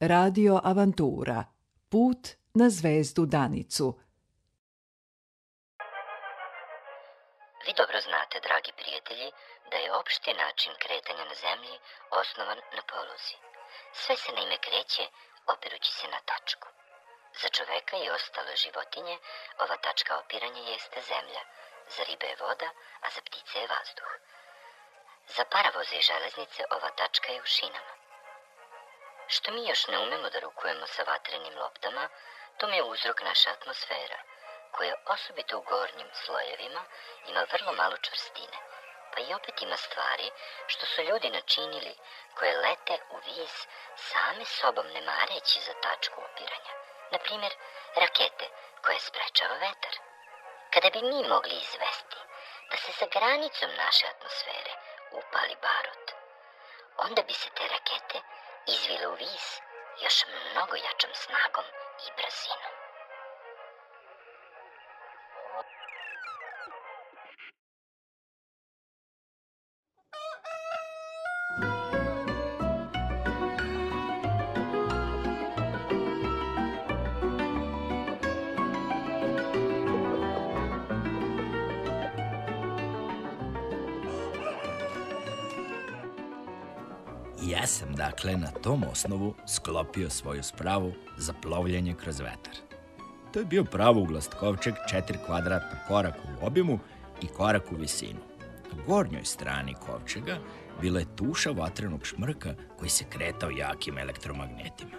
Radio Avantura. Put na zvezdu Danicu. Vi dobro znate, dragi prijatelji, da je opšti način kretanja na zemlji osnovan na poluzi. Sve se naime kreće opirući se na tačku. Za čoveka i ostale životinje ova tačka opiranja jeste zemlja, za ribe je voda, a za ptice je vazduh. Za paravoze i železnice ova tačka je u šinama. Što mi još ne umemo da rukujemo sa vatrenim loptama, to je uzrok naša atmosfera, koja osobito u gornjim slojevima ima vrlo malo čvrstine. Pa i opet ima stvari što su ljudi načinili koje lete u vis same sobom ne mareći za tačku opiranja. Na primjer, rakete koje sprečava vetar. Kada bi mi mogli izvesti da se sa granicom naše atmosfere upali barut, onda bi se te rakete izvile u vis još mnogo jačom snagom i brzinom. Ja sam dakle na tom osnovu sklopio svoju spravu za plovljenje kroz vetar. To je bio pravouglost kovčeg 4 kvadratna koraka u obimu i korak u visinu. Na gornjoj strani kovčega bila je tuša vatrenog šmrka koji se kretao jakim elektromagnetima.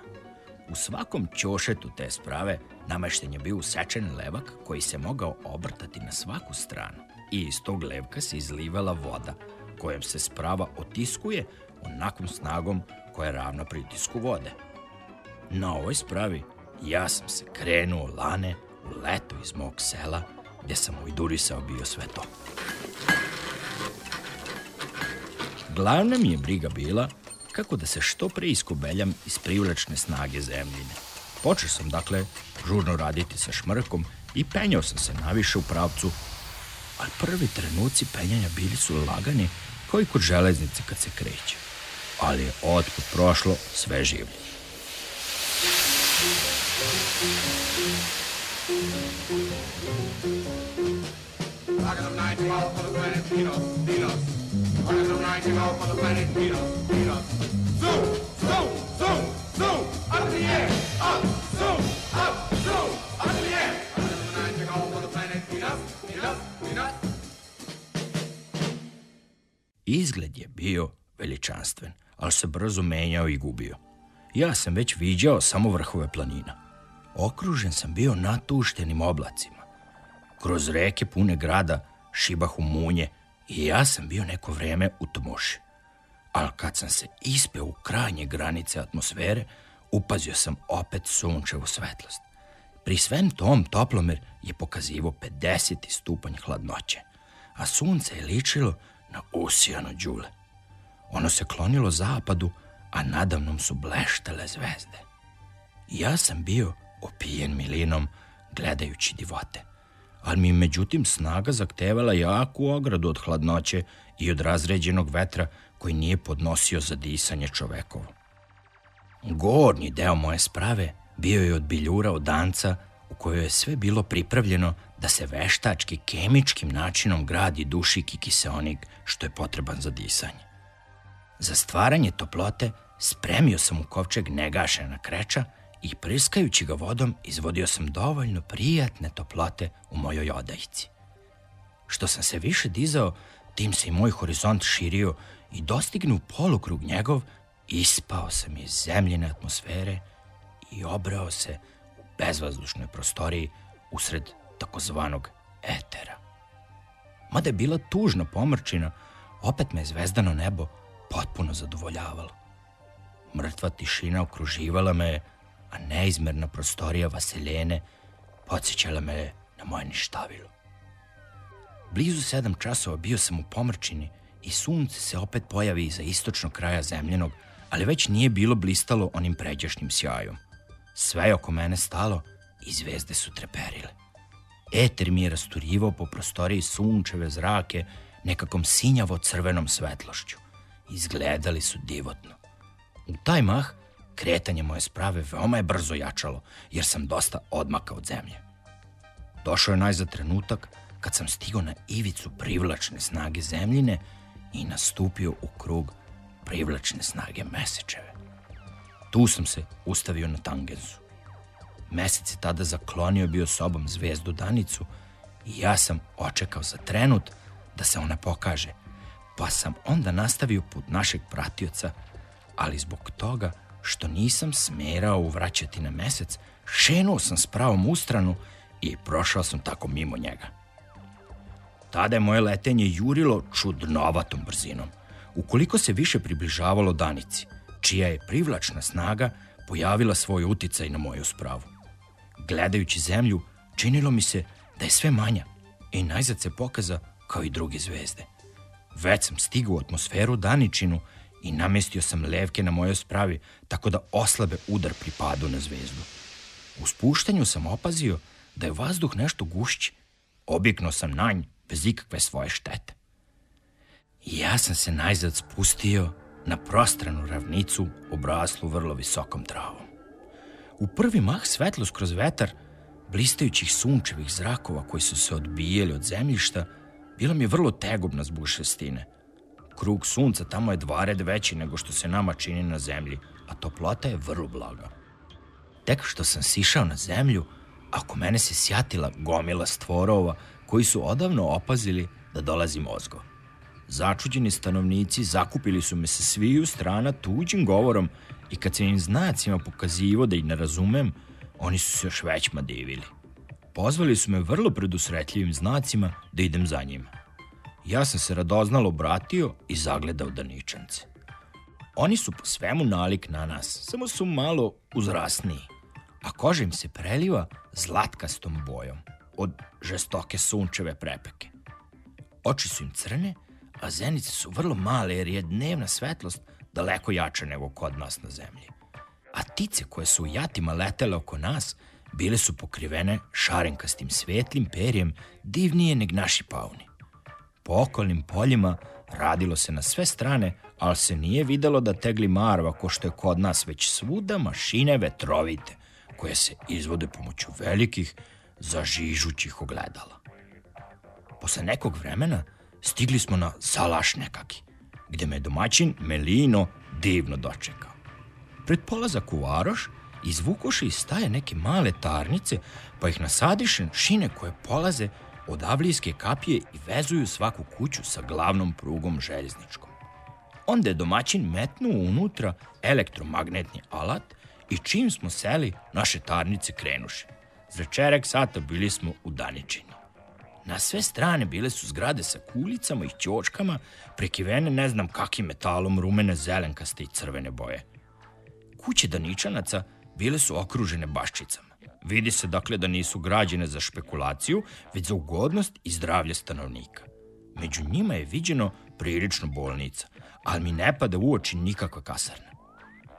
U svakom ćošetu te sprave namešten je bio usečen levak koji se mogao obrtati na svaku stranu i iz tog levka se izlivala voda kojom se sprava otiskuje onakvom snagom koja je ravna pritisku vode. Na ovoj spravi ja sam se krenuo lane u leto iz mog sela gdje sam ujdurisao bio sve to. Glavna mi je briga bila kako da se što pre iskobeljam iz privlačne snage zemljine. Počeo sam, dakle, žurno raditi sa šmrkom i penjao sam se naviše u pravcu, ali prvi trenuci penjanja bili su lagani kao i kod železnice kad se kreće. Ali je otput prošlo sve življe. Rocket of 90 all for the planet Venus, Venus. Rocket of 90 all for the planet Venus, Venus. Zoom, zoom, zoom, zoom, up in the air, up, zoom, up, zoom, up in the air. Rocket of 90 all for the planet Venus, Venus, Venus. Izgled je bio veličanstven, ali se brzo menjao i gubio. Ja sam već viđao samo vrhove planina. Okružen sam bio natuštenim oblacima. Kroz reke pune grada šibahu munje i ja sam bio neko vreme u tmoši. Ali kad sam se ispeo u krajnje granice atmosfere, upazio sam opet sunčevu svetlost. Pri svem tom toplomer je pokazivo 50 stupanj hladnoće, a sunce je ličilo na usijano đule. Ono se klonilo zapadu, a nadamnom su bleštale zvezde. Ja sam bio opijen milinom gledajući divote, ali mi međutim snaga zaktevala jaku ogradu od hladnoće i od razređenog vetra koji nije podnosio za disanje čovekovo. Gornji deo moje sprave bio je od biljura od danca u kojoj je sve bilo pripravljeno da se veštački kemičkim načinom gradi dušik i kiseonik što je potreban za disanje. Za stvaranje toplote spremio sam u kovčeg negašena kreča i prskajući ga vodom izvodio sam dovoljno prijatne toplote u mojoj odajici. Što sam se više dizao, tim se i moj horizont širio i dostignu polukrug njegov, ispao sam iz zemljene atmosfere i obrao se u bezvazdušnoj prostoriji usred takozvanog etera. Mada je bila tužna pomrčina, opet me je zvezdano nebo potpuno zadovoljavalo. Mrtva tišina okruživala me, a neizmerna prostorija Vaseljene podsjećala me na moje ništavilo. Blizu sedam časova bio sam u pomrčini i sunce se opet pojavi iza istočnog kraja zemljenog, ali već nije bilo blistalo onim pređašnjim sjajom. Sve je oko mene stalo i zvezde su treperile. Eter mi je rasturivao po prostoriji sunčeve zrake nekakvom sinjavo-crvenom svetlošću. Izgledali su divotno. U taj mah, kretanje moje sprave veoma je brzo jačalo, jer sam dosta odmaka od zemlje. Došao je najzad trenutak kad sam stigao na ivicu privlačne snage zemljine i nastupio u krug privlačne snage mesečeve. Tu sam se ustavio na tangensu. Mesec je tada zaklonio bio sobom zvezdu danicu i ja sam očekao za trenut da se ona pokaže, pa sam onda nastavio put našeg pratioca, ali zbog toga što nisam smerao uvraćati na mesec, šenuo sam s pravom ustranu i prošao sam tako mimo njega. Tada je moje letenje jurilo čudnovatom brzinom. Ukoliko se više približavalo danici, čija je privlačna snaga pojavila svoj uticaj na moju spravu. Gledajući zemlju, činilo mi se da je sve manja i najzad se pokaza kao i druge zvezde. Već sam stigao u atmosferu daničinu i namestio sam levke na mojoj spravi tako da oslabe udar pri padu na zvezdu. U spuštanju sam opazio da je vazduh nešto gušći. Obikno sam na nj bez ikakve svoje štete. Ja sam se najzad spustio na prostranu ravnicu obraslu vrlo visokom travom. U prvi mah svetlost kroz vetar, blistajućih sunčevih zrakova koji su se odbijeli od zemljišta, bila mi je vrlo tegobna zbog šestine. Krug sunca tamo je dva red veći nego što se nama čini na zemlji, a toplota je vrlo blaga. Tek što sam sišao na zemlju, ako mene se sjatila gomila stvorova koji su odavno opazili da dolazi mozgo. Začuđeni stanovnici zakupili su me sa sviju strana tuđim govorom i kad sam im znacima pokazivo da ih ne razumem, oni su se još većma divili. Pozvali su me vrlo predusretljivim znacima da idem za njima. Ja sam se radoznalo obratio i zagledao daničance. Oni su po svemu nalik na nas, samo su malo uzrasniji, a koža im se preliva zlatkastom bojom od žestoke sunčeve prepeke. Oči su im crne, a zenice su vrlo male jer je dnevna svetlost daleko jača nego kod nas na zemlji. A tice koje su u jatima letele oko nas bile su pokrivene šarenkastim svetlim perjem divnije neg naši pauni. Po okolnim poljima radilo se na sve strane, ali se nije videlo da tegli marva ko što je kod nas već svuda mašine vetrovite, koje se izvode pomoću velikih, zažižućih ogledala. Posle nekog vremena stigli smo na salaš nekaki, gde me domaćin Melino divno dočekao. Pred polazak u Varoš izvukoše iz staje neke male tarnice, pa ih nasadiše šine koje polaze od avlijske kapije i vezuju svaku kuću sa glavnom prugom željezničkom. Onda je domaćin metnuo unutra elektromagnetni alat i čim smo seli, naše tarnice krenuše. Za čerek sata bili smo u Daničini. Na sve strane bile su zgrade sa kulicama i ćočkama, prekivene ne znam kakim metalom rumene, zelenkaste i crvene boje. Kuće Daničanaca bile su okružene baščicama. Vidi se dakle da nisu građene za špekulaciju, već za ugodnost i zdravlje stanovnika. Među njima je viđeno prilično bolnica, ali mi ne pada u oči nikakva kasarna.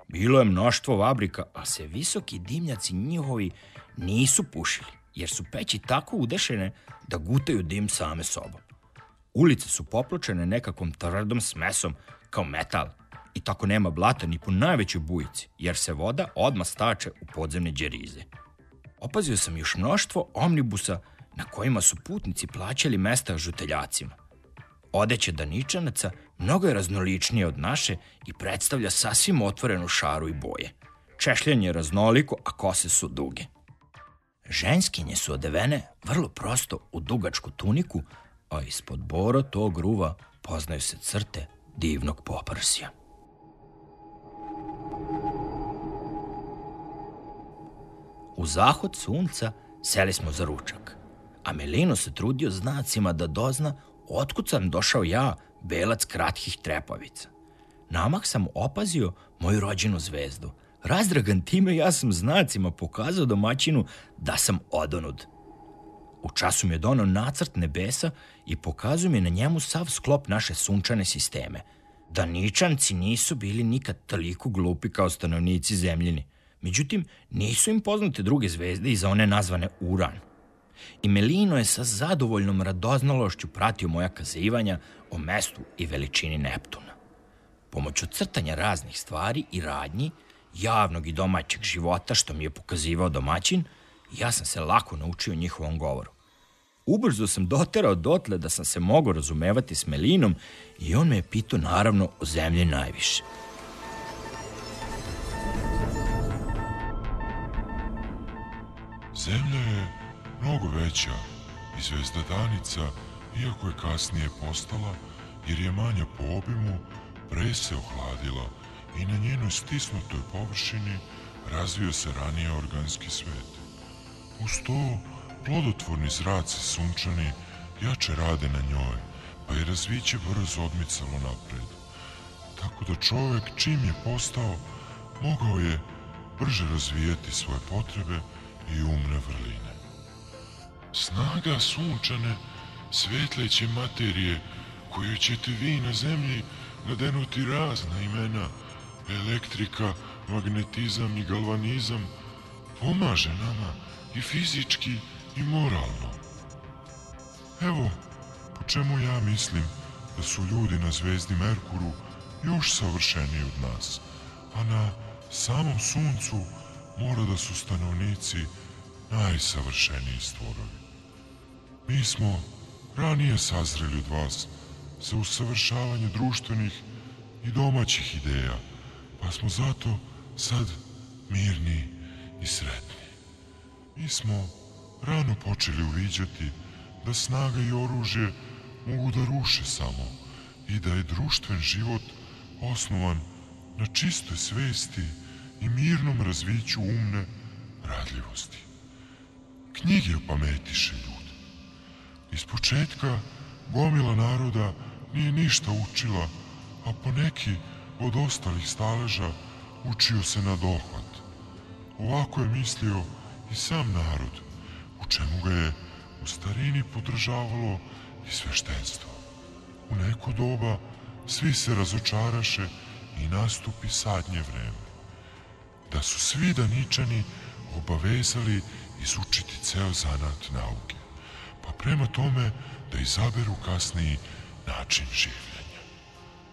Bilo je mnoštvo fabrika, a se visoki dimnjaci njihovi nisu pušili, jer su peći tako udešene da gutaju dim same sobom. Ulice su popločene nekakvom tvrdom smesom, kao metal, i tako nema blata ni po najvećoj bujici, jer se voda odmah stače u podzemne džerize. Opazio sam još mnoštvo omnibusa na kojima su putnici plaćali mesta žuteljacima. Odeće daničanaca mnogo je raznoličnije od naše i predstavlja sasvim otvorenu šaru i boje. Češljanje je raznoliko, a kose su duge. Ženskinje su odevene vrlo prosto u dugačku tuniku, a ispod bora tog ruva poznaju se crte divnog poprsja. U zahod sunca seli smo za ručak, a Melino se trudio znacima da dozna otkud sam došao ja, belac kratkih trepavica. Namah sam opazio moju rođenu zvezdu. Razdragan time ja sam znacima pokazao domaćinu da sam odonud. U času mi je donao nacrt nebesa i pokazuje mi na njemu sav sklop naše sunčane sisteme. Daničanci nisu bili nikad toliko glupi kao stanovnici zemljini. Međutim, nisu im poznate druge zvezde iza one nazvane Uran. I Melino je sa zadovoljnom radoznalošću pratio moja kazivanja o mestu i veličini Neptuna. Pomoću crtanja raznih stvari i radnji, javnog i domaćeg života što mi je pokazivao domaćin, ja sam se lako naučio njihovom govoru. Ubrzo sam doterao dotle da sam se mogao razumevati s Melinom i on me je pitao naravno o zemlji najviše. Zemlja je mnogo veća i zvezda Danica, iako je kasnije postala, jer je manja po obimu, pre se ohladila i na njenoj stisnutoj površini razvio se ranije organski svet. Uz to, plodotvorni zraci sunčani jače rade na njoj, pa je razviće brzo odmicalo napred. Tako da čovek čim je postao, mogao je brže razvijati svoje potrebe i umne vrline. Snaga sunčane, svetleće materije, koju ćete vi na zemlji nadenuti razna imena, elektrika, magnetizam i galvanizam, pomaže nama i fizički i moralno. Evo, po čemu ja mislim da su ljudi na zvezdi Merkuru još savršeniji od nas, a na samom suncu mora da su stanovnici najsavršeniji stvorovi. Mi smo ranije sazreli od vas za usavršavanje društvenih i domaćih ideja, pa smo zato sad mirni i sretni. Mi smo rano počeli uviđati da snaga i oružje mogu da ruše samo i da je društven život osnovan na čistoj svesti i mirnom razviću umne radljivosti. Knjige opametiše ljude. Iz početka gomila naroda nije ništa učila, a po neki od ostalih staleža učio se na dohvat. Ovako je mislio i sam narod, u čemu ga je u starini podržavalo i sveštenstvo. U neko doba svi se razočaraše i nastupi sadnje vreme. Da su svi daničani obavezali izučiti ceo zanat nauke, pa prema tome da izaberu kasniji način življenja.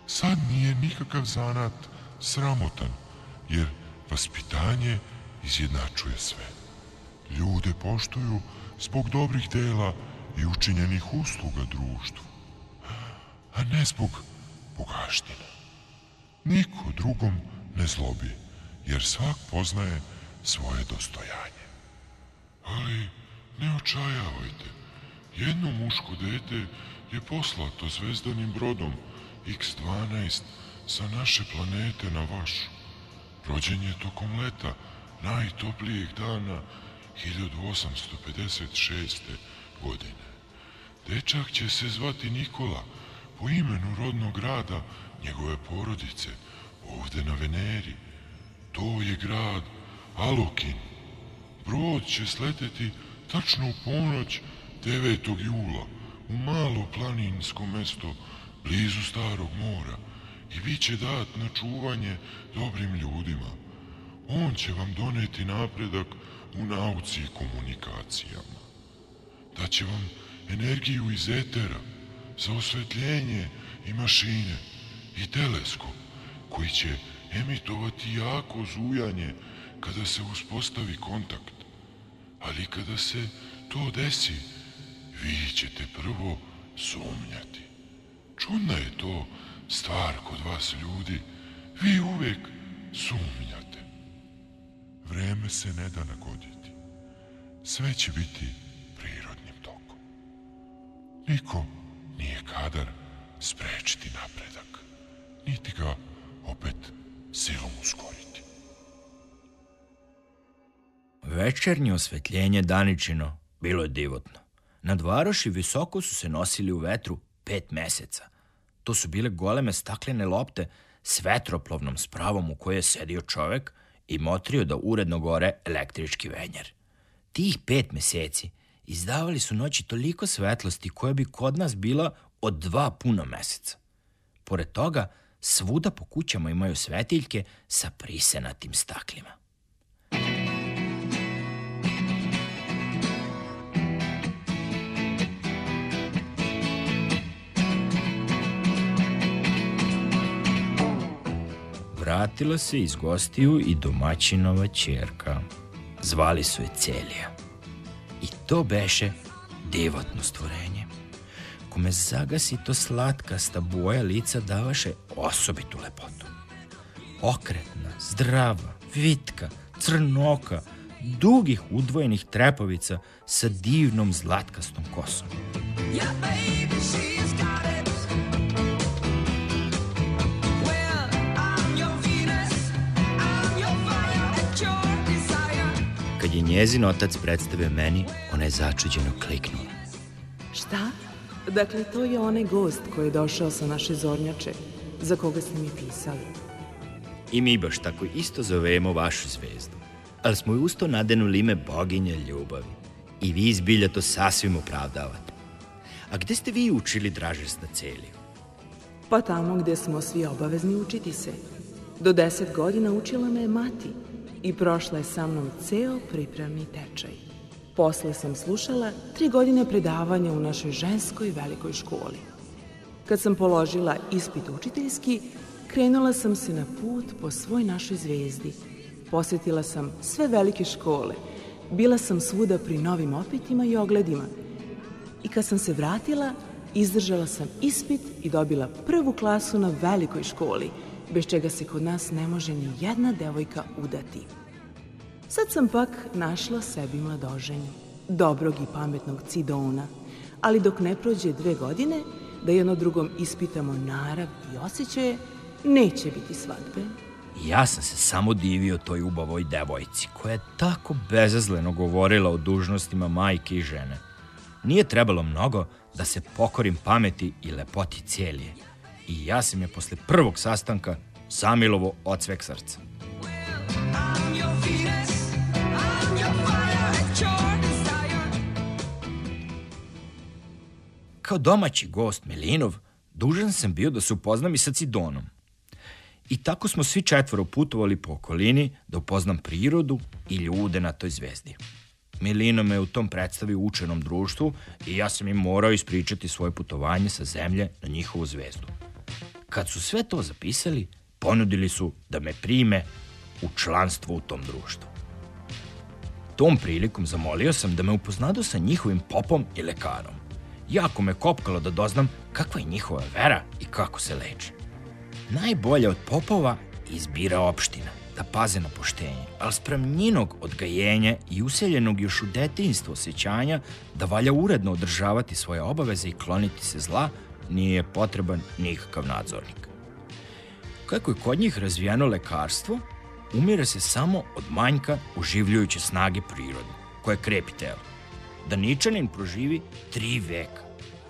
Sad nije nikakav zanat sramotan, jer vaspitanje izjednačuje sve. Ljude poštuju zbog dobrih dela i učinjenih usluga društvu, a ne zbog bogaština. Niko drugom ne zlobi, jer svak poznaje svoje dostojanje. Ali ne očajavajte. Jedno muško dete je poslato zvezdanim brodom X-12 sa naše planete na vašu. Rođen je tokom leta, najtoplijeg dana 1856. godine. Dečak će se zvati Nikola, po imenu rodnog grada njegove porodice, ovde na Veneri. To je grad Alokin. Brod će sleteti tačno u ponoć 9. jula u malo planinsko mesto blizu Starog mora i bit će dat na čuvanje dobrim ljudima. On će vam doneti napredak u nauci i komunikacijama. Daće vam energiju iz etera za osvetljenje i mašine i teleskop koji će emitovati jako zujanje kada se uspostavi kontakt. Ali kada se to desi, vi ćete prvo sumnjati. Čudna je to stvar kod vas ljudi. Vi uvek sumnjate. Vreme se ne da nagoditi. Sve će biti prirodnim tokom. Niko nije kadar sprečiti napredak, niti ga opet silom uskoriti. Večernje osvetljenje daničino bilo je divotno. Nad varoši visoko su se nosili u vetru pet meseca. To su bile goleme staklene lopte s vetroplovnom spravom u kojoj je sedio čovek i motrio da uredno gore električki venjer. Tih pet meseci izdavali su noći toliko svetlosti koja bi kod nas bila od dva puna meseca. Pored toga, svuda po kućama imaju svetiljke sa prisenatim staklima. Vratila se iz gostiju i domaćinova čerka. Zvali su je Celija. I to beše divotno stvorenje, kome zagasi to slatkasta boja lica davaše osobitu lepotu. Okretna, zdrava, vitka, crnoka, dugih udvojenih trepovica sa divnom zlatkastom kosom. Yeah, baby, she's je njezin otac predstavio meni, ona je začuđeno kliknula. Šta? Dakle, to je onaj gost koji je došao sa naše zornjače, za koga ste mi pisali. I mi baš tako isto zovemo vašu zvezdu. Ali smo ju usto nadenuli ime boginje ljubavi. I vi izbilja to sasvim opravdavate. A gde ste vi učili dražest na celiju? Pa tamo gde smo svi obavezni učiti se. Do deset godina učila me je mati i prošla je sa mnom ceo pripremni tečaj. Posle sam slušala tri godine predavanja u našoj ženskoj velikoj školi. Kad sam položila ispit učiteljski, krenula sam se na put po svoj našoj zvezdi. Posetila sam sve velike škole. Bila sam svuda pri novim opitima i ogledima. I kad sam se vratila, izdržala sam ispit i dobila prvu klasu na velikoj školi, bez čega se kod nas ne može ni jedna devojka udati. Sad sam pak našla sebi mladoženju, dobrog i pametnog Cidona, ali dok ne prođe dve godine, da jedno drugom ispitamo narav i osjećaje, neće biti svadbe. Ja sam se samo divio toj ubavoj devojci, koja je tako bezazleno govorila o dužnostima majke i žene. Nije trebalo mnogo da se pokorim pameti i lepoti cijelije. I ja sam je posle prvog sastanka zamilovo od sveg srca. Kao domaći gost Melinov, dužan sam bio da se upoznam i sa Cidonom. I tako smo svi četvoro putovali po okolini da upoznam prirodu i ljude na toj zvezdi. Milino me u tom predstavio učenom društvu i ja sam im morao ispričati svoje putovanje sa zemlje na njihovu zvezdu. Kad su sve to zapisali, ponudili su da me prime u članstvo u tom društvu. Tom prilikom zamolio sam da me upoznadu sa njihovim popom i lekarom. Jako me kopkalo da doznam kakva je njihova vera i kako se leče. Najbolje od popova izbira opština, da paze na poštenje, ali sprem njinog odgajenja i useljenog još u detinjstvu osjećanja da valja uredno održavati svoje obaveze i kloniti se zla, nije potreban nikakav nadzornik. Kako je kod njih razvijeno lekarstvo, umire se samo od manjka uživljujuće snage prirode, koje krepi telo. Daničanin proživi tri veka,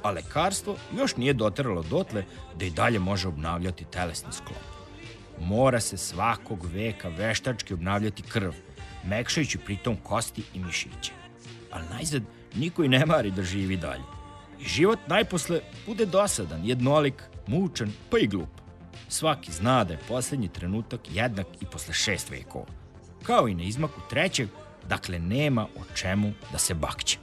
a lekarstvo još nije doteralo dotle da i dalje može obnavljati telesni sklop. Mora se svakog veka veštački obnavljati krv, mekšajući pritom kosti i mišiće. Ali najzad niko i ne mari da živi dalje. Život najposle bude dosadan, jednolik, mučan, pa i glup. Svaki zna da je poslednji trenutak jednak i posle šest vekova. Kao i na izmaku trećeg, dakle nema o čemu da se bakće.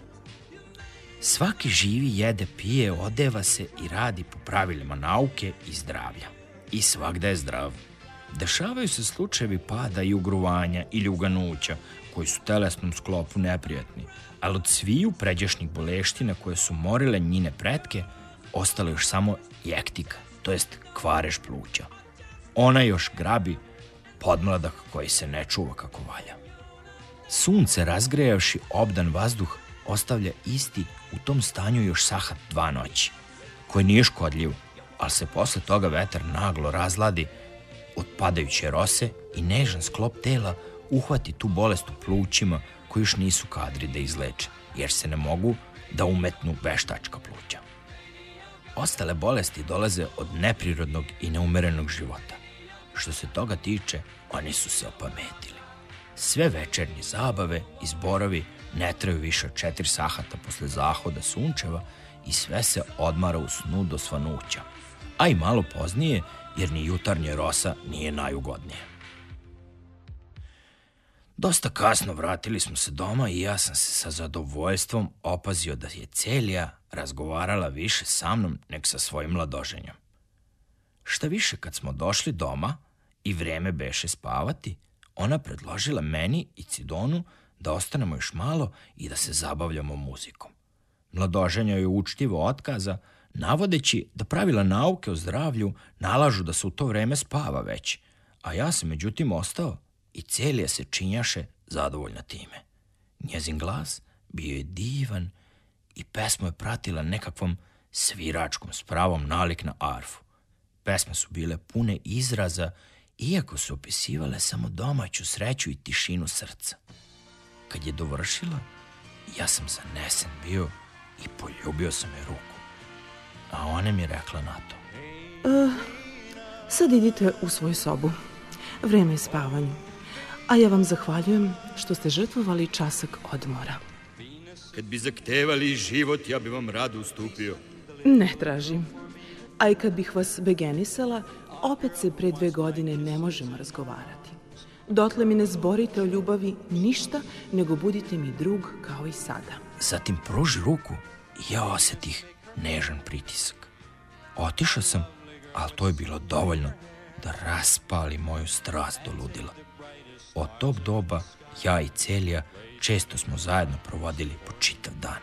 Svaki živi jede, pije, odeva se i radi po pravilima nauke i zdravlja. I svakda je zdrav. Dešavaju se slučajevi pada i ugruvanja ili uganuća, koji su telesnom sklopu neprijatni, ali od sviju pređašnjih boleština koje su morile njine pretke, ostala još samo jektika, to jest kvarež pluća. Ona još grabi podmladak koji se ne čuva kako valja. Sunce razgrejavši obdan vazduh ostavlja isti u tom stanju još sahat dva noći, koji nije škodljiv, ali se posle toga vetar naglo razladi od padajuće rose i nežan sklop tela uhvati tu bolest u plućima koji još nisu kadri da izleče, jer se ne mogu da umetnu veštačka pluća. Ostale bolesti dolaze od neprirodnog i neumerenog života. Što se toga tiče, oni su se opametili. Sve večernje zabave i zborovi ne traju više od četiri sahata posle zahoda sunčeva i sve se odmara u snu do svanuća, a i malo poznije jer ni jutarnje rosa nije najugodnije. Dosta kasno vratili smo se doma i ja sam se sa zadovoljstvom opazio da je Celija razgovarala više sa mnom nek sa svojim mladoženjem. Šta više, kad smo došli doma i vreme beše spavati, ona predložila meni i Cidonu da ostanemo još malo i da se zabavljamo muzikom. Mladoženja je učtivo otkaza, navodeći da pravila nauke o zdravlju nalažu da se u to vreme spava već, a ja sam međutim ostao i Celija se činjaše zadovoljna time. Njezin glas bio je divan i pesma je pratila nekakvom sviračkom spravom nalik na arfu. Pesme su bile pune izraza, iako su opisivale samo domaću sreću i tišinu srca. Kad je dovršila, ja sam zanesen bio i poljubio sam je ruku. A ona mi je rekla na to. Sad idite u svoju sobu. Vreme je spavanju. A ja vam zahvaljujem što ste žrtvovali časak odmora. Kad bi zahtevali život, ja bi vam rado ustupio. Ne tražim. A i kad bih vas begenisala, opet se pre dve godine ne možemo razgovarati. Dotle mi ne zborite o ljubavi ništa, nego budite mi drug kao i sada. Zatim pruži ruku i ja osetih nežan pritisak. Otišao sam, ali to je bilo dovoljno da raspali moju strast do ludila. Od tog doba ja i Celija često smo zajedno provodili po čitav dan.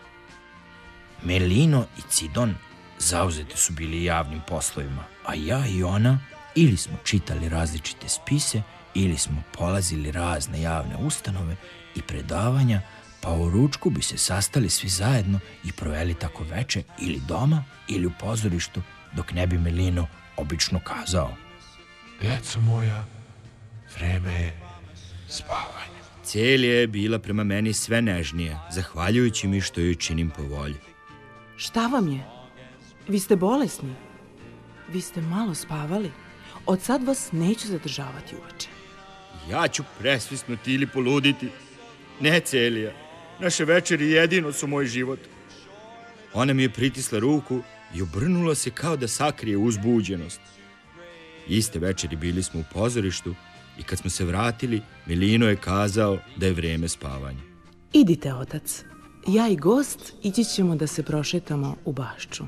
Melino i Cidon zauzeti su bili javnim poslovima, a ja i ona ili smo čitali različite spise ili smo polazili razne javne ustanove i predavanja, pa u ručku bi se sastali svi zajedno i proveli tako veče ili doma ili u pozorištu, dok ne bi Melino obično kazao. Deco moja, vreme je spavanja. Celija je bila prema meni sve nežnije, zahvaljujući mi što joj činim po volji. Šta vam je? Vi ste bolesni. Vi ste malo spavali. Od sad vas neću zadržavati uveče. Ja ću presvisnuti ili poluditi. Ne, Celija, naše večeri jedino su moj život. Ona mi je pritisla ruku i obrnula se kao da sakrije uzbuđenost. Iste večeri bili smo u pozorištu i kad smo se vratili, Milino je kazao da je vreme spavanja. Idite, otac. Ja i gost ići ćemo da se prošetamo u bašču.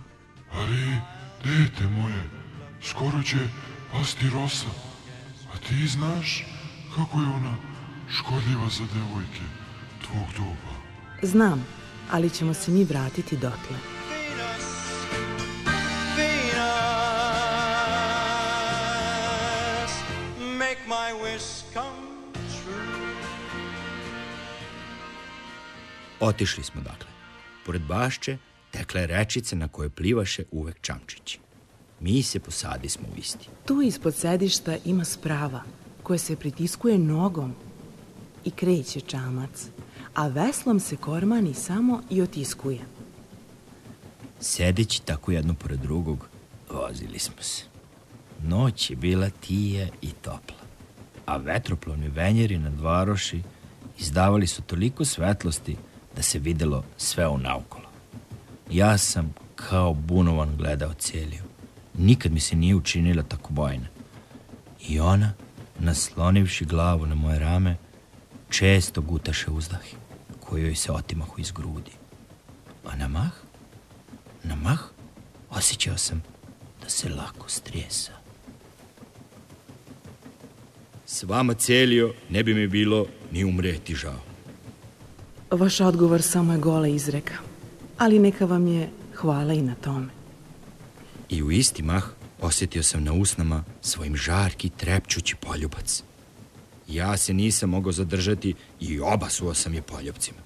Ali, dete moje, skoro će pasti rosa. A ti znaš kako je ona škodljiva za devojke tvog doba. Znam, ali ćemo se mi vratiti dotle. Otišli smo dakle. Pored bašče tekla je rečica na kojoj plivaše uvek čamčići. Mi se posadi smo u isti. Tu ispod sedišta ima sprava koja se pritiskuje nogom i kreće čamac, a veslom se kormani samo i otiskuje. Sedeći tako jedno pored drugog, vozili smo se. Noć je bila tija i topla, a vetroplovni venjeri nad varoši izdavali su toliko svetlosti da se videlo sve u naokolo. Ja sam kao bunovan gledao Celiju. Nikad mi se nije učinila tako bojna. I ona, naslonivši glavu na moje rame, često gutaše uzdahi, koji joj se otimahu iz grudi. A na mah, na mah, osjećao sam da se lako strijesa. S vama, Celio, ne bi mi bilo ni umreti žao. Vaš odgovor samo je gola izreka, ali neka vam je hvala i na tome. I u isti mah osjetio sam na usnama svojim žarki trepćući poljubac. Ja se nisam mogao zadržati i obasuo sam je poljubcima.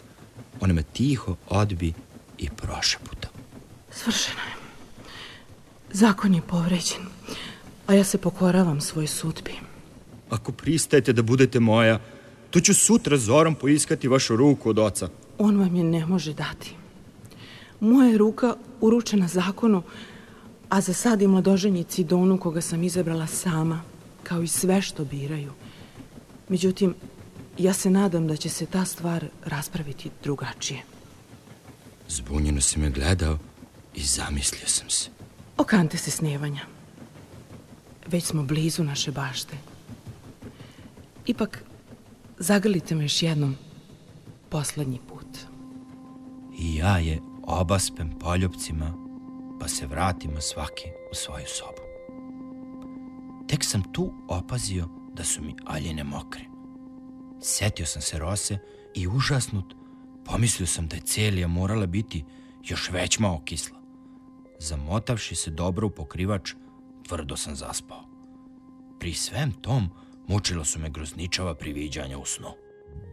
Ona me tiho odbi i prošaputa. Svršeno je. Zakon je povređen, a ja se pokoravam svoj sudbi. Ako pristajete da budete moja, to ću sutra zorom poiskati vašu ruku od oca. On vam je ne može dati. Moja je ruka uručena zakonu, a za sad i mladoženji Cidonu koga sam izabrala sama, kao i sve što biraju. Međutim, ja se nadam da će se ta stvar raspraviti drugačije. Zbunjeno si me gledao i zamislio sam se. Okante se snevanja. Već smo blizu naše bašte. Ipak, zagrlite me još jednom poslednji put. I ja je obaspem poljubcima, pa se vratimo svaki u svoju sobu. Tek sam tu opazio da su mi aljine mokre. Setio sam se Rose i užasnut pomislio sam da je Celija morala biti još već malo kisla. Zamotavši se dobro u pokrivač, tvrdo sam zaspao. Pri svem tom mučilo su me grozničava priviđanja u snu.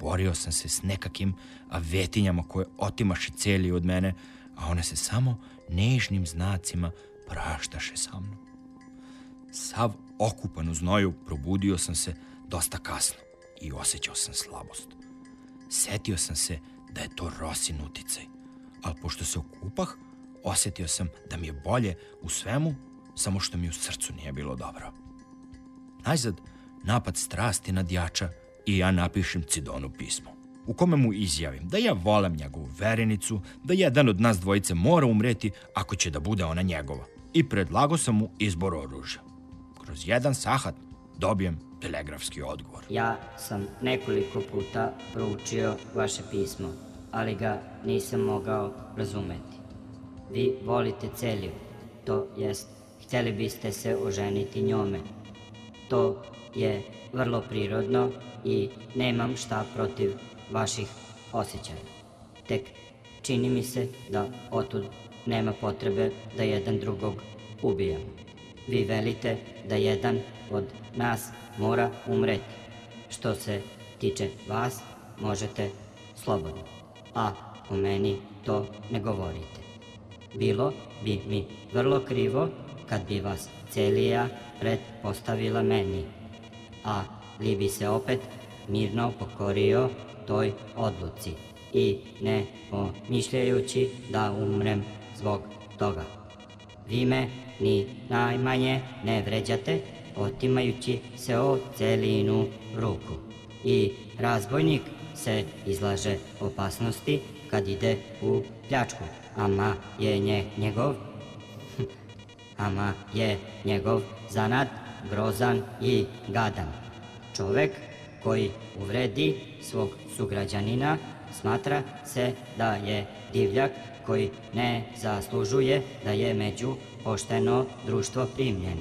Borio sam se s nekakim avetinjama koje otimaše celi od mene, a one se samo nežnim znacima praštaše sa mnom. Sav okupan u znoju probudio sam se dosta kasno i osjećao sam slabost. Setio sam se da je to Rosin uticaj, ali pošto se okupah, osjetio sam da mi je bolje u svemu, samo što mi u srcu nije bilo dobro. Najzad, napad strasti nadjača i ja napišem Cidonu pismo, u kome mu izjavim da ja volim njegovu verenicu, da jedan od nas dvojice mora umreti ako će da bude ona njegova. I predlago sam mu izbor oružja. Kroz jedan sahat dobijem telegrafski odgovor. Ja sam nekoliko puta proučio vaše pismo, ali ga nisam mogao razumeti. Vi volite Celiju, to jest, htjeli biste se oženiti njome. To je vrlo prirodno i nemam šta protiv vaših osjećaja. Tek čini mi se da otud nema potrebe da jedan drugog ubijamo. Vi velite da jedan od nas mora umreti. Što se tiče vas, možete slobodno. A o meni to ne govorite. Bilo bi mi vrlo krivo kad bi vas Celija predpostavila meni, a li bi se opet mirno pokorio toj odluci i ne pomišljajući da umrem zbog toga. Vi me ni najmanje ne vređate, otimajući se o celinu ruku. I razbojnik se izlaže opasnosti kad ide u pljačku, ama je nje, njegov ama je njegov zanat grozan i gadan. Čovek koji uvredi svog sugrađanina smatra se da je divljak koji ne zaslužuje da je među pošteno društvo primljen.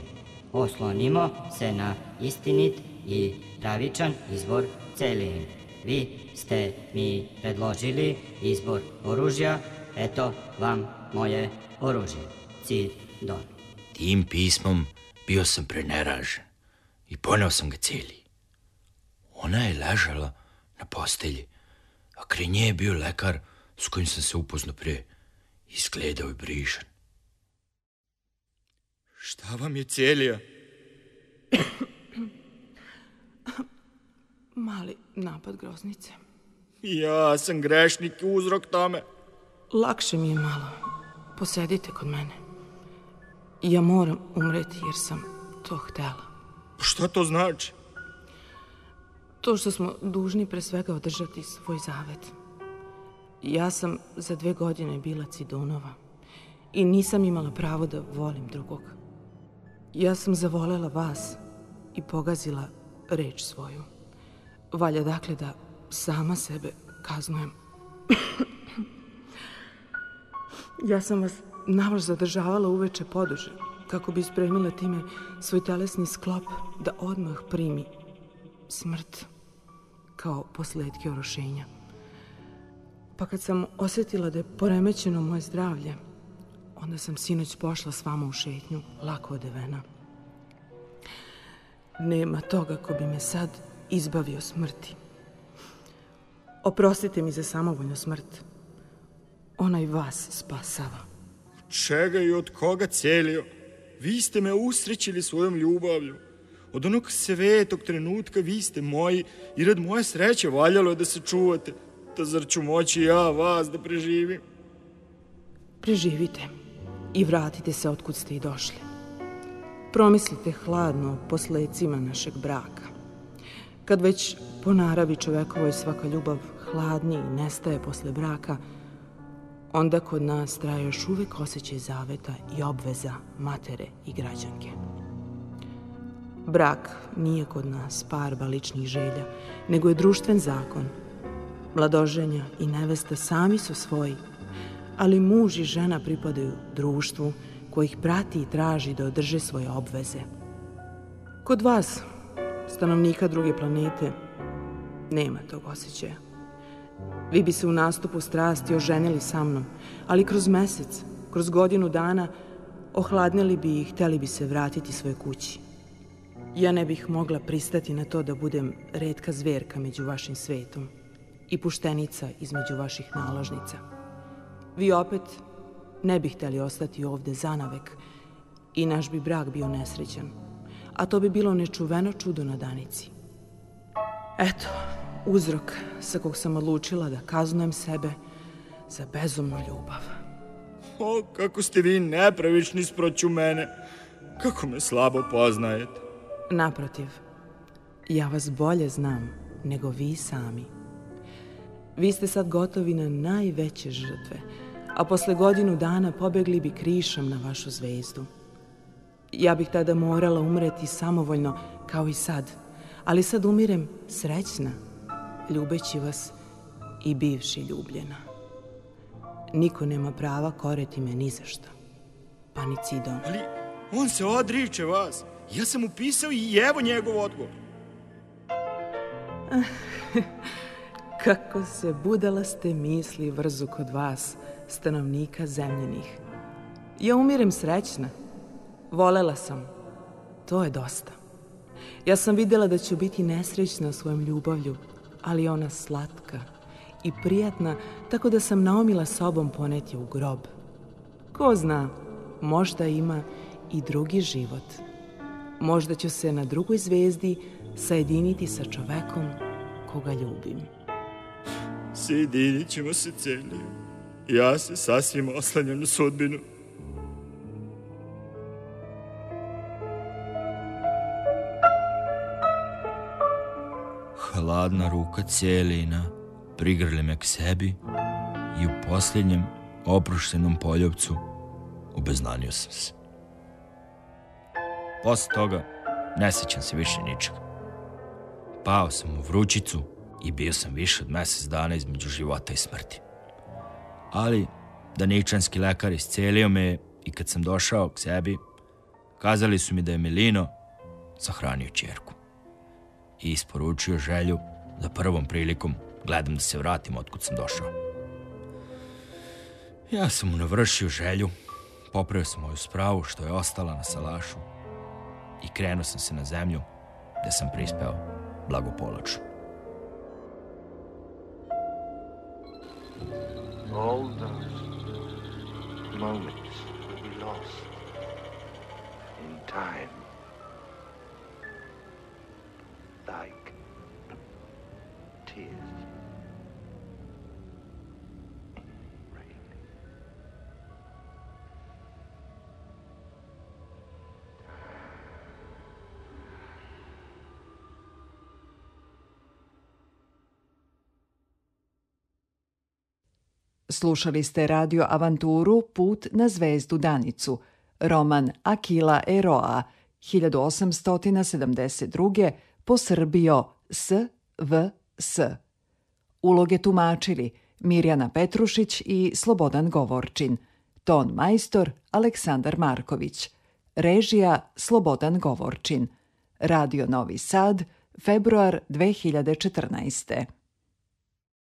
Oslonimo se na istinit i pravičan izbor celin. Vi ste mi predložili izbor oružja, eto vam moje oružje. Cidon. Tim pismom bio sam preneražen i poneo sam ga cijeli. Ona je ležala na postelji, a kraj nje je bio lekar s kojim sam se upoznao pre. Izgledao je brižan. Šta vam je cijelija? Mali napad groznice. Ja sam grešnik i uzrok tome. Lakše mi je malo. Posedite kod mene. Ja moram umreti jer sam to htela. Šta to znači? To što smo dužni pre svega održati svoj zavet. Ja sam za dve godine bila Cidunova i nisam imala pravo da volim drugog. Ja sam zavolela vas i pogazila reč svoju. Valja dakle da sama sebe kaznujem. ja sam vas navaš zadržavala uveče poduže, kako bi spremila time svoj telesni sklop da odmah primi smrt kao posledke orošenja. Pa kad sam osjetila da je poremećeno moje zdravlje, onda sam sinoć pošla s vama u šetnju, lako odevena. Nema toga ko bi me sad izbavio smrti. Oprostite mi za samovoljnu smrt. Ona i vas spasava. Čega i od koga celio? Vi ste me usrećili svojom ljubavlju. Od onog svetog trenutka vi ste moji i rad moje sreće valjalo je da se čuvate. Da zar ću moći ja vas da preživim? Preživite i vratite se otkud ste i došli. Promislite hladno o posledcima našeg braka. Kad već po naravi čovekovoj svaka ljubav hladni i nestaje posle braka, onda kod nas traje još uvek osjećaj zaveta i obveza matere i građanke. Brak nije kod nas parba ličnih želja, nego je društven zakon. Mladoženja i nevesta sami su svoji, ali muž i žena pripadaju društvu koje ih prati i traži da održe svoje obveze. Kod vas stanovnika druge planete, nema tog osjećaja. Vi bi se u nastupu strasti oženili sa mnom, ali kroz mesec, kroz godinu dana, ohladnili bi i hteli bi se vratiti svojoj kući. Ja ne bih mogla pristati na to da budem redka zverka među vašim svetom i puštenica između vaših naložnica. Vi opet ne bi hteli ostati ovde zanavek i naš bi brak bio nesrećan, a to bi bilo nečuveno čudo na danici. Eto, uzrok sa kog sam odlučila da kaznujem sebe za bezumnu ljubav. O, kako ste vi nepravični sproću mene. Kako me slabo poznajete. Naprotiv, ja vas bolje znam nego vi sami. Vi ste sad gotovi na najveće žrtve, a posle godinu dana pobegli bi krišom na vašu zvezdu. Ja bih tada morala umreti samovoljno, kao i sad, ali sad umirem srećna, ljubeći vas i bivši ljubljena. Niko nema prava koreti me ni za šta, pa ni cidom. Ali on se odriče vas. Ja sam upisao i evo njegov odgovor. Kako se budala ste misli vrzu kod vas, stanovnika zemljenih. Ja umirem srećna. Volela sam. To je dosta. Ja sam vidjela da ću biti nesrećna svojom ljubavlju, ali ona slatka i prijatna, tako da sam naomila sobom poneti u grob. Ko zna, možda ima i drugi život. Možda ću se na drugoj zvezdi sajediniti sa čovekom koga ljubim. Sjedinit ćemo se Celiju. Ja se sasvim oslanjam na sudbinu. Hladna ruka Celina prigrli me k sebi i u posljednjem oproštenom poljubcu obeznanio sam se. Posle toga ne sećam se više ničega. Pao sam u vrućicu i bio sam više od mesec dana između života i smrti. Ali daničanski lekar iscelio me i kad sam došao k sebi, kazali su mi da je Milino sahranio čerku i isporučio želju da prvom prilikom gledam da se vratim otkud sam došao. Ja sam mu navršio želju, popravio sam moju spravu što je ostala na salašu i krenuo sam se na zemlju gde sam prispeo blagopolačno. All those moments be lost in time. Slušali ste radio avanturu Put na zvezdu Danicu, roman Akila Eroa, 1872. po Srbio S. V. S. Uloge tumačili Mirjana Petrušić i Slobodan Govorčin. Ton majstor Aleksandar Marković. Režija Slobodan Govorčin. Radio Novi Sad, februar 2014.